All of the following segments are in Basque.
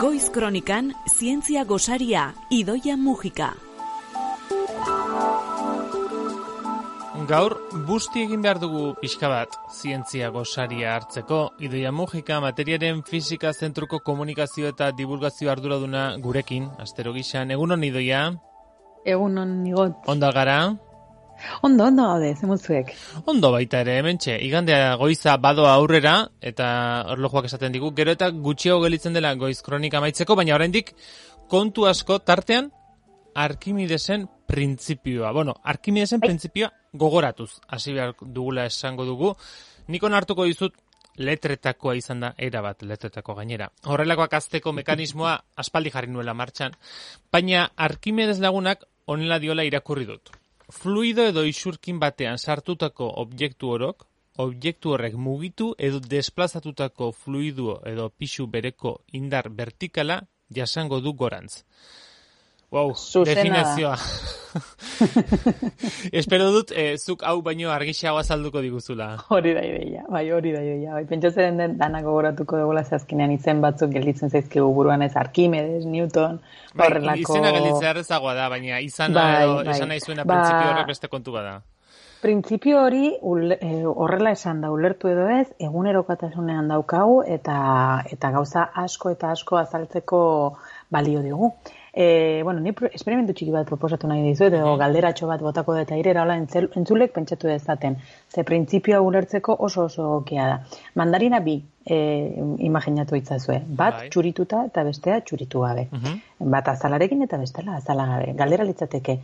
Goiz Kronikan Zientzia Gosaria Idoia Mujika. Gaur, busti egin behar dugu pixka bat zientzia gosaria hartzeko. Idoia Mujika materiaren fizika zentruko komunikazio eta divulgazio arduraduna gurekin, astero gixan. Egunon idoia? Egunon nigot. Onda gara? Ondo, ondo gaude, zemutzuek. Ondo baita ere, hementxe, igandea goiza badoa aurrera, eta orlojuak esaten digu, gero eta gutxiago gelitzen dela goiz kronika maitzeko, baina oraindik kontu asko tartean Arkimidesen printzipioa. Bueno, Arkimidesen printzipioa gogoratuz, hasi behar dugula esango dugu. Nikon hartuko dizut letretakoa izan da, era bat letretako gainera. Horrelakoak azteko mekanismoa aspaldi jarri nuela martxan, baina Arkimedes lagunak onela diola irakurri dut. Fluido edo isurkin batean sartutako objektu orok, objektu horrek mugitu edo desplazatutako fluiduo edo pixu bereko indar vertikala jasango du gorantz. Wow, definizioa. Espero dut, eh, zuk hau baino argixagoa azalduko diguzula. Hori da ideia, bai, hori da ideia. Bai, pentsatzen den danak gogoratuko dugu zazkinean izen batzuk gelditzen zaizkigu buruan ez Arkimedes, Newton, bai, horrelako... Izena gelditzea errezagoa da, baina izan bai, edo, bai. esan nahi zuena ba... prinsipio horrek beste kontu bada. Printzipio hori eh, horrela esan da ulertu edo ez, egunerokatasunean daukagu eta eta gauza asko eta asko azaltzeko balio dugu. E, bueno, ni esperimentu txiki bat proposatu nahi dizuet, edo galderatxo bat botako eta irera, hola, entzulek pentsatu dezaten. Ze printzipioa ulertzeko oso oso okea da. Mandarina bi, e, imaginatu itzazue. Bat bai. txurituta eta bestea txuritu gabe. Bat azalarekin eta bestela azalagabe. Galdera litzateke,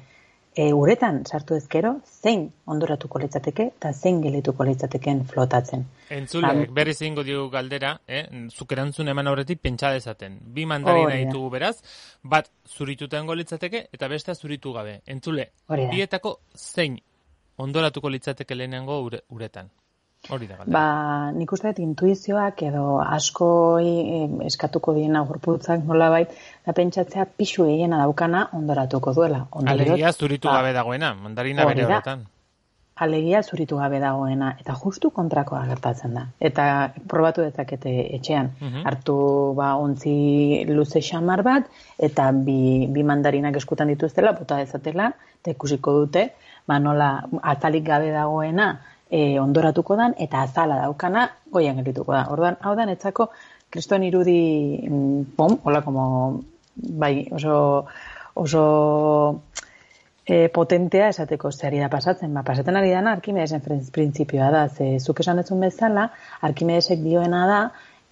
e, uretan sartu ezkero, zein ondoratuko litzateke eta zein gelituko litzateken flotatzen. Entzule, Am... berriz egingo diogu galdera, eh? zuk erantzun eman aurretik pentsa dezaten. Bi mandarina ditugu beraz, bat zurituta litzateke eta bestea zuritu gabe. Entzule, bietako zein ondoratuko litzateke lehenengo uretan. Hori da Ba, nik uste dut intuizioak edo asko eskatuko diena gorputzak nola bait, da pentsatzea pixu egiena daukana ondoratuko duela. Ondorot, Alegia zuritu ba, gabe dagoena, mandarina bere horretan. Alegia zuritu gabe dagoena, eta justu kontrakoa gertatzen da. Eta probatu dezakete etxean, mhm. hartu ba, ontzi luze xamar bat, eta bi, bi mandarinak eskutan dituztela, bota dezatela, eta ikusiko dute, ba, nola atalik gabe dagoena, e, ondoratuko dan eta azala daukana goian geldituko da. Ordan hau da netzako kriston irudi mm, pom, hola como bai, oso oso e, potentea esateko zeri da pasatzen. Ba, pasatzen ari dana Arkimedesen printzipioa da. Ze zuk esan dezun bezala, Arkimedesek dioena da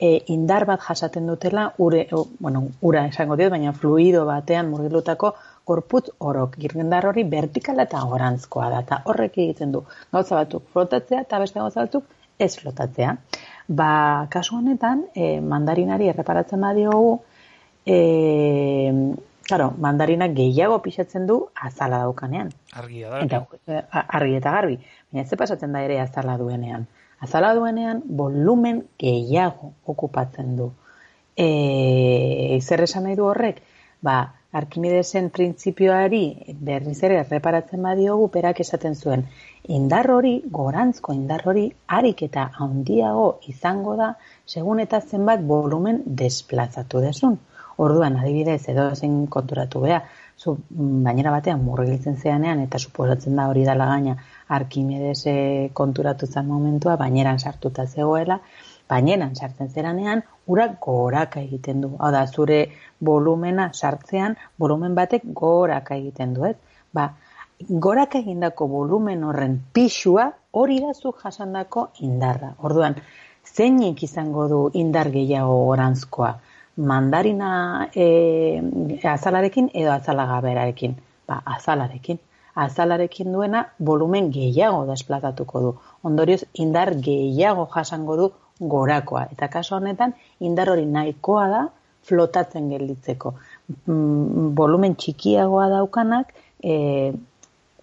e, indar bat jasaten dutela ure, bueno, ura esango diot, baina fluido batean murgilutako gorputz orok girgendar hori vertikala eta gorantzkoa da eta horrek egiten du gauza batzuk flotatzea eta beste gauza batzuk ez flotatzea. Ba, kasu honetan, e, mandarinari erreparatzen badiogu, e, claro, mandarina gehiago pixatzen du azala daukanean. Argia da. Eta, e, argi eta garbi. Baina ez pasatzen da ere azala duenean. Azala duenean, volumen gehiago okupatzen du. E, zer esan nahi du horrek? Ba, Arkimidesen printzipioari berriz ere erreparatzen badiogu perak esaten zuen indar hori, gorantzko indar hori, harik eta handiago izango da segun eta zenbat volumen desplazatu desun. Orduan, adibidez, edo zen konturatu beha, zu, bainera batean murgiltzen zeanean eta suposatzen da hori dala gaina Arkimedes konturatu zen momentua, baineran sartuta zegoela, baineran sartzen zeranean, ura goraka egiten du. Hau da, zure volumena sartzean, volumen batek goraka egiten du, ez? Ba, goraka egindako volumen horren pixua hori da zu jasandako indarra. Orduan, zeinik izango du indar gehiago orantzkoa? Mandarina e, azalarekin edo azalagaberarekin? Ba, azalarekin. Azalarekin duena volumen gehiago desplazatuko du. Ondorioz, indar gehiago jasango du gorakoa. Eta kaso honetan, indar hori nahikoa da flotatzen gelditzeko. Mm, volumen txikiagoa daukanak, e,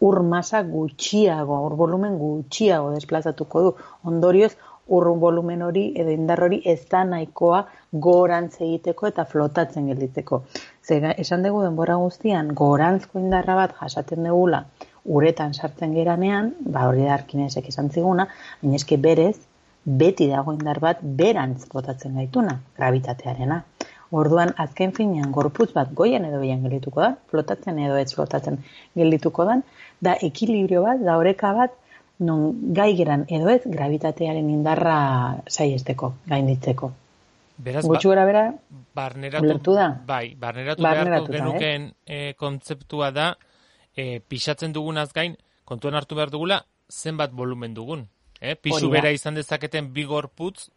ur masa gutxiago, ur volumen gutxiago desplazatuko du. Ondorioz, ur volumen hori edo indar hori ez da nahikoa gorantz egiteko eta flotatzen gelditzeko. Zega, esan dugu denbora guztian, gorantzko indarra bat jasaten dugula uretan sartzen geranean, ba hori da arkinesek izan ziguna, baina eske berez, beti dago indar bat berantz botatzen gaituna, gravitatearena. Orduan, azken finean, gorputz bat goian edo bian geldituko da, flotatzen edo ez flotatzen geldituko da, da ekilibrio bat, da oreka bat, non gai geran edo ez, gravitatearen indarra saiesteko, gainditzeko. Beraz, Gutxu gara bera, barneratu, da? bai, barneratu, Barneratuta, beharko genuken eh, kontzeptua da, eh, pixatzen dugunaz gain, kontuan hartu behar dugula, zenbat volumen dugun. Eh? Hori da. bera izan dezaketen bi gorputz,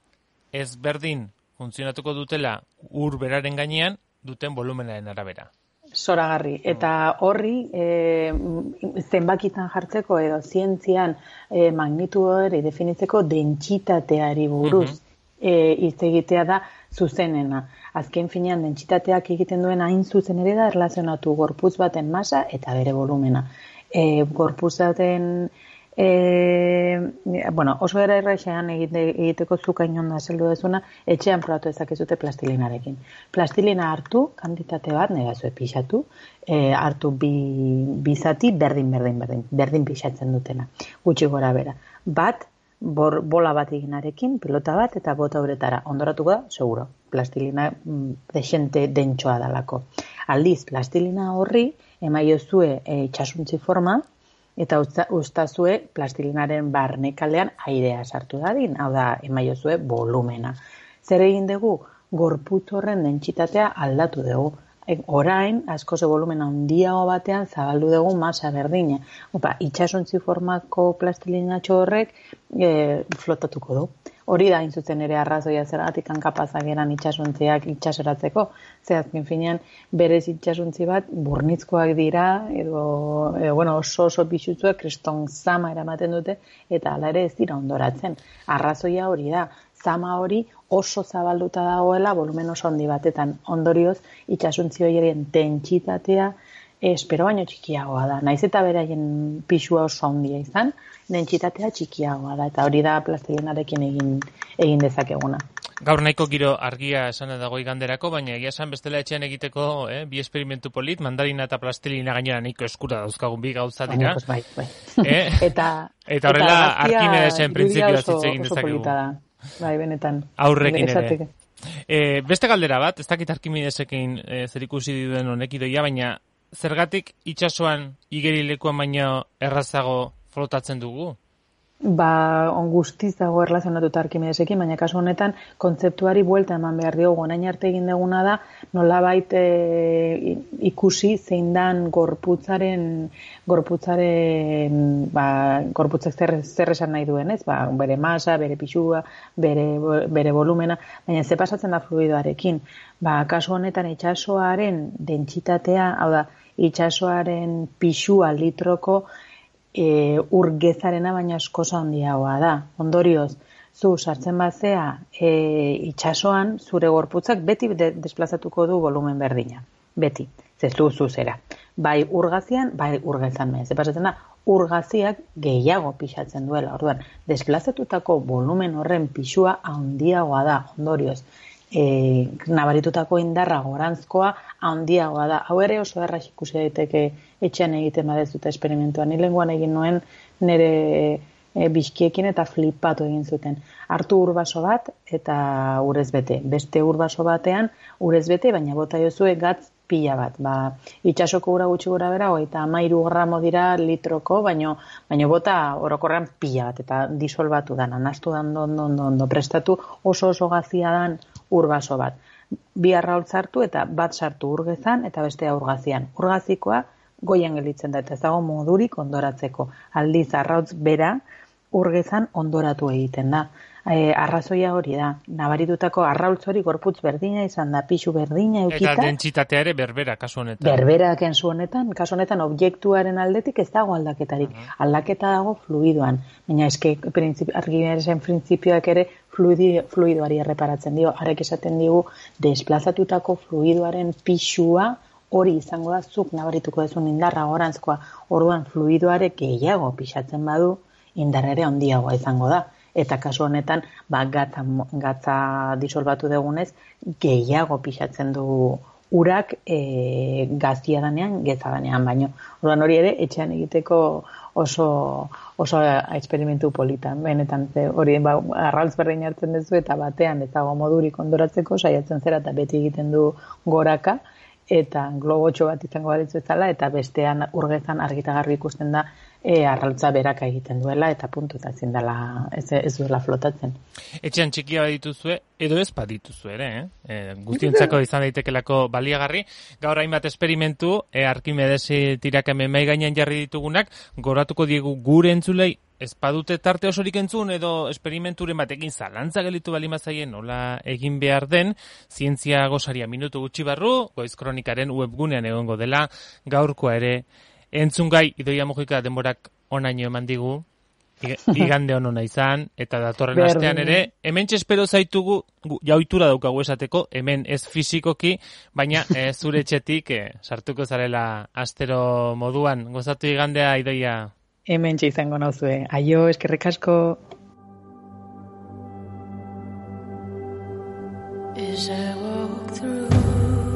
ez berdin funtzionatuko dutela ur beraren gainean, duten volumenaren arabera. Zoragarri. Eta horri, e, zenbakitan jartzeko edo zientzian e, magnitudo hori definitzeko dentsitateari buruz e, hitz egitea da zuzenena. Azken finean dentsitateak egiten duen hain zuzen ere da erlazionatu gorputz baten masa eta bere volumena. E, gorputz baten E, bueno, oso era erraixean egite, egiteko zuka inonda zeldu dezuna, etxean probatu ezakezute plastilinarekin. Plastilina hartu, kantitate bat, nera zue pixatu, e, hartu bi, bi zati, berdin, berdin, berdin, berdin pixatzen dutena. Gutxi gora bera. Bat, bor, bola bat eginarekin, pilota bat, eta bota uretara. Ondoratuko da, seguro. Plastilina mm, desente dentsoa dalako. Aldiz, plastilina horri, emaiozue e, itxasuntzi forma, eta usta- ustazue plastilinaren barnekaldean airea sartu dadin, hau da, emaiozue volumena. Zer egin dugu, gorputz horren dentsitatea aldatu dugu. E, orain, askoze volumena handiago batean zabaldu dugu masa berdina. Opa, itxasuntzi formako plastilinatxo horrek e, flotatuko du. Hori da, hain zuzen ere arrazoia zergatik hankapazak eran itxasuntziak itxaseratzeko. Ze azken finean, berez itxasuntzi bat burnitzkoak dira, edo, edo bueno, oso oso pixutzuak kriston zama eramaten dute, eta hala ere ez dira ondoratzen. Arrazoia hori da, zama hori oso zabalduta dagoela volumen oso handi batetan. Ondorioz, itxasuntzi horien dentsitatea espero baino txikiagoa da. Naiz eta beraien pixua oso handia izan, dentsitatea txikiagoa da, eta hori da plastilinarekin egin, egin dezakeguna. Gaur nahiko giro argia esan dago iganderako, baina egia esan bestela etxean egiteko eh, bi esperimentu polit, mandarina eta plastilina gainera nahiko eskura dauzkagun bi gauza dira. Pues, bai, bai. Eh? eta, Eta horrela Arkimedesen oso- hitz egin dezakegu. Bai, benetan. Aurrekin ere. E, beste galdera bat, ez dakit Arkimedesekin e, zer ikusi duen honek idoia, baina zergatik itsasoan igerilekuan baino errazago flotatzen dugu? Ba, on guztiz dago erlazionatuta Arkimedesekin, baina kasu honetan kontzeptuari buelta eman behar diogu. Orain arte egin duguna da, nolabait e, ikusi zein dan gorputzaren, gorputzaren, ba, gorputzak zer, zer esan nahi duen, ez? Ba, bere masa, bere pixua, bere, bere volumena, baina ze pasatzen da fluidoarekin. Ba, kasu honetan itxasoaren dentsitatea, hau da, itxasoaren pixua litroko e, ur gezarena baina askosa handiagoa da. Ondorioz, zu sartzen bazea e, itxasoan zure gorputzak beti de, desplazatuko du volumen berdina. Beti. Zezu zuzera. Bai urgazian, bai urgezan mez. pasatzen da, urgaziak gehiago pixatzen duela. Orduan, desplazatutako volumen horren pixua handiagoa da. Ondorioz, e, nabaritutako indarra gorantzkoa handiagoa da. Hau ere oso erraz ikusi daiteke etxean egiten badezute esperimentua. Ni lenguan egin nuen nire e, bizkiekin eta flipatu egin zuten. Hartu urbaso bat eta urez bete. Beste urbaso batean urez bete, baina bota jozue gatz pila bat. Ba, itxasoko ura gutxi gura bera, eta amairu gramo dira litroko, baino, baino bota orokorrean pila bat, eta disolbatu dan, anastu dan, ondo, ondo, ondo, prestatu oso oso gazia dan urbaso bat. Bi arraultz hartu eta bat sartu urgezan eta bestea urgazian. Urgazikoa goian gelitzen da eta ez dago modurik ondoratzeko. Aldiz arrautz bera urgezan ondoratu egiten da. E, arrazoia hori da. Nabaritutako arraultz hori gorputz berdina izan da, pixu berdina Eta eukita. dentsitatea ere berbera kasu honetan. Berberak enzu honetan, kasu honetan objektuaren aldetik ez dago aldaketarik. Aldaketa dago fluidoan. Baina eske argimenesen printzipioak ere fluidi, fluidoari erreparatzen dio. Harek esaten digu desplazatutako fluidoaren pixua hori izango da zuk nabarituko dezun indarra gorantzkoa. Orduan fluidoare gehiago pixatzen badu indarra ere handiagoa izango da. Eta kasu honetan, ba, gatza, gatza disolbatu dugunez, gehiago pixatzen du urak e, gazia danean, geza danean, baino. Orduan hori ere, etxean egiteko oso oso esperimentu politan. Benetan, ze, hori ba, arraltz berdin hartzen duzu eta batean ez dago modurik ondoratzeko, saiatzen zera eta beti egiten du goraka, eta globotxo bat izango balitzu ezala, eta bestean urgezan argitagarri ikusten da e, arraltza beraka egiten duela eta puntu eta ezin dela ez, ez duela flotatzen. Etxean txikia badituzue, edo ez badituzue ere, eh? E, guztientzako izan daitekelako baliagarri. Gaur hainbat esperimentu, e, Arkimedesi tirakame mai gainean jarri ditugunak, goratuko diegu gure entzulei ez badute tarte osorik entzun edo esperimenturen batekin zalantza gelitu bali mazaien nola egin behar den, zientzia gozaria minutu gutxi barru, goiz kronikaren webgunean egongo dela, gaurkoa ere entzungai idoia mojika denborak onaino eman digu, igande honona izan, eta datorren astean ere, hemen txespero zaitugu, jauitura daukagu esateko, hemen ez fizikoki, baina e, zure txetik e, sartuko zarela astero moduan, gozatu igandea idoia. Hemen izango nauzue, aio, eskerrik asko. As I walk through